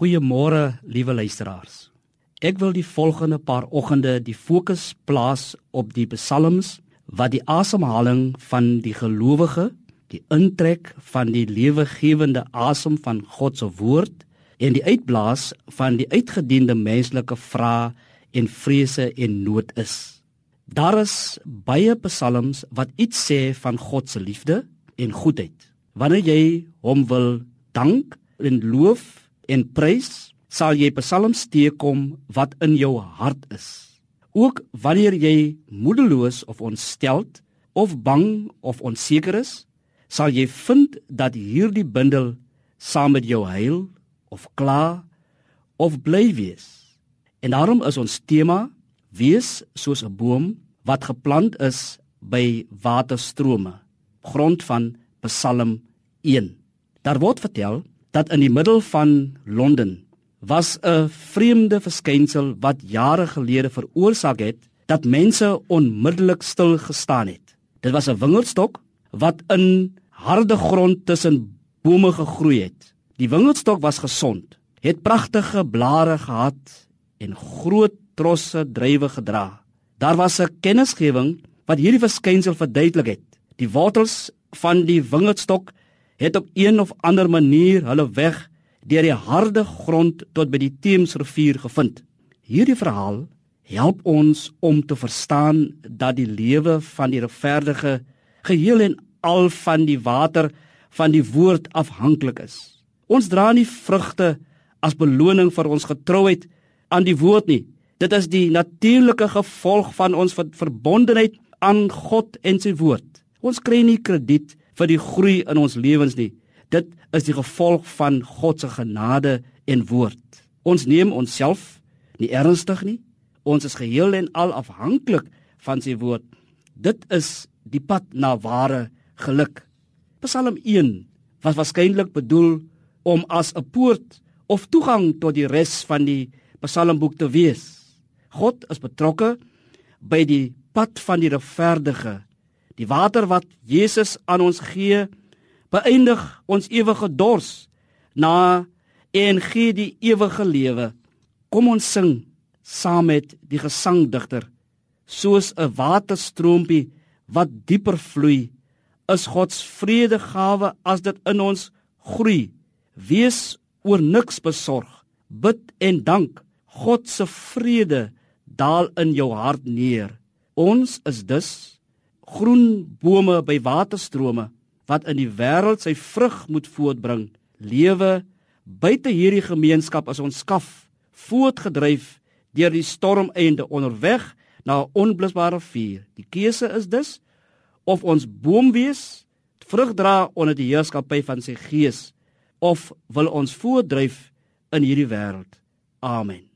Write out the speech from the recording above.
Goeiemôre, liewe luisteraars. Ek wil die volgende paar oggende die fokus plaas op die psalms wat die asemhaling van die gelowige, die intrek van die lewegewende asem van God se woord en die uitblaas van die uitgediende menslike vrae en vrese en nood is. Daar is baie psalms wat iets sê van God se liefde en goedheid. Wanneer jy hom wil dank en loof en prys, sal jy psalms teekom wat in jou hart is. Ook wanneer jy moedeloos of ontsteld of bang of onseker is, sal jy vind dat hierdie bundel saam met jou huil of kla of bly wees. En daarom is ons tema wees soos 'n boom wat geplant is by waterstrome, grond van Psalm 1. Daar word vertel dat in die middel van Londen was 'n vreemde verskynsel wat jare gelede veroorsaak het dat mense onmiddellik stil gestaan het. Dit was 'n wingerdstok wat in harde grond tussen bome gegroei het. Die wingerdstok was gesond, het pragtige blare gehad en groot trosse druiwe gedra. Daar was 'n kennisgewing wat hierdie verskynsel verduidelik het. Die wortels van die wingerdstok het op een of ander manier hulle weg deur die harde grond tot by die Theemsrivier gevind. Hierdie verhaal help ons om te verstaan dat die lewe van die regverdige geheel en al van die water van die woord afhanklik is. Ons dra nie vrugte as beloning vir ons getrouheid aan die woord nie. Dit is die natuurlike gevolg van ons verbondenheid aan God en sy woord. Ons kry nie krediet vir die groei in ons lewens nie. Dit is die gevolg van God se genade en woord. Ons neem onsself nie ernstig nie. Ons is geheel en al afhanklik van sy woord. Dit is die pad na ware geluk. Psalm 1 was waarskynlik bedoel om as 'n poort of toegang tot die res van die Psalmboek te wees. God is betrokke by die pad van die regverdige Die water wat Jesus aan ons gee, beëindig ons ewige dors. Na en gee die ewige lewe. Kom ons sing saam met die gesangdigter. Soos 'n waterstroompie wat dieper vloei is God se vredegawe as dit in ons groei. Wees oor niks besorg. Bid en dank. God se vrede daal in jou hart neer. Ons is dus groen bome by waterstrome wat in die wêreld sy vrug moet voortbring. Lewe buite hierdie gemeenskap as ons skaf voortgedryf deur die stormeinde onderweg na 'n onblusbare vuur. Die keuse is dus of ons boom wees, vrug dra onder die heerskappy van sy gees of wil ons voortdryf in hierdie wêreld. Amen.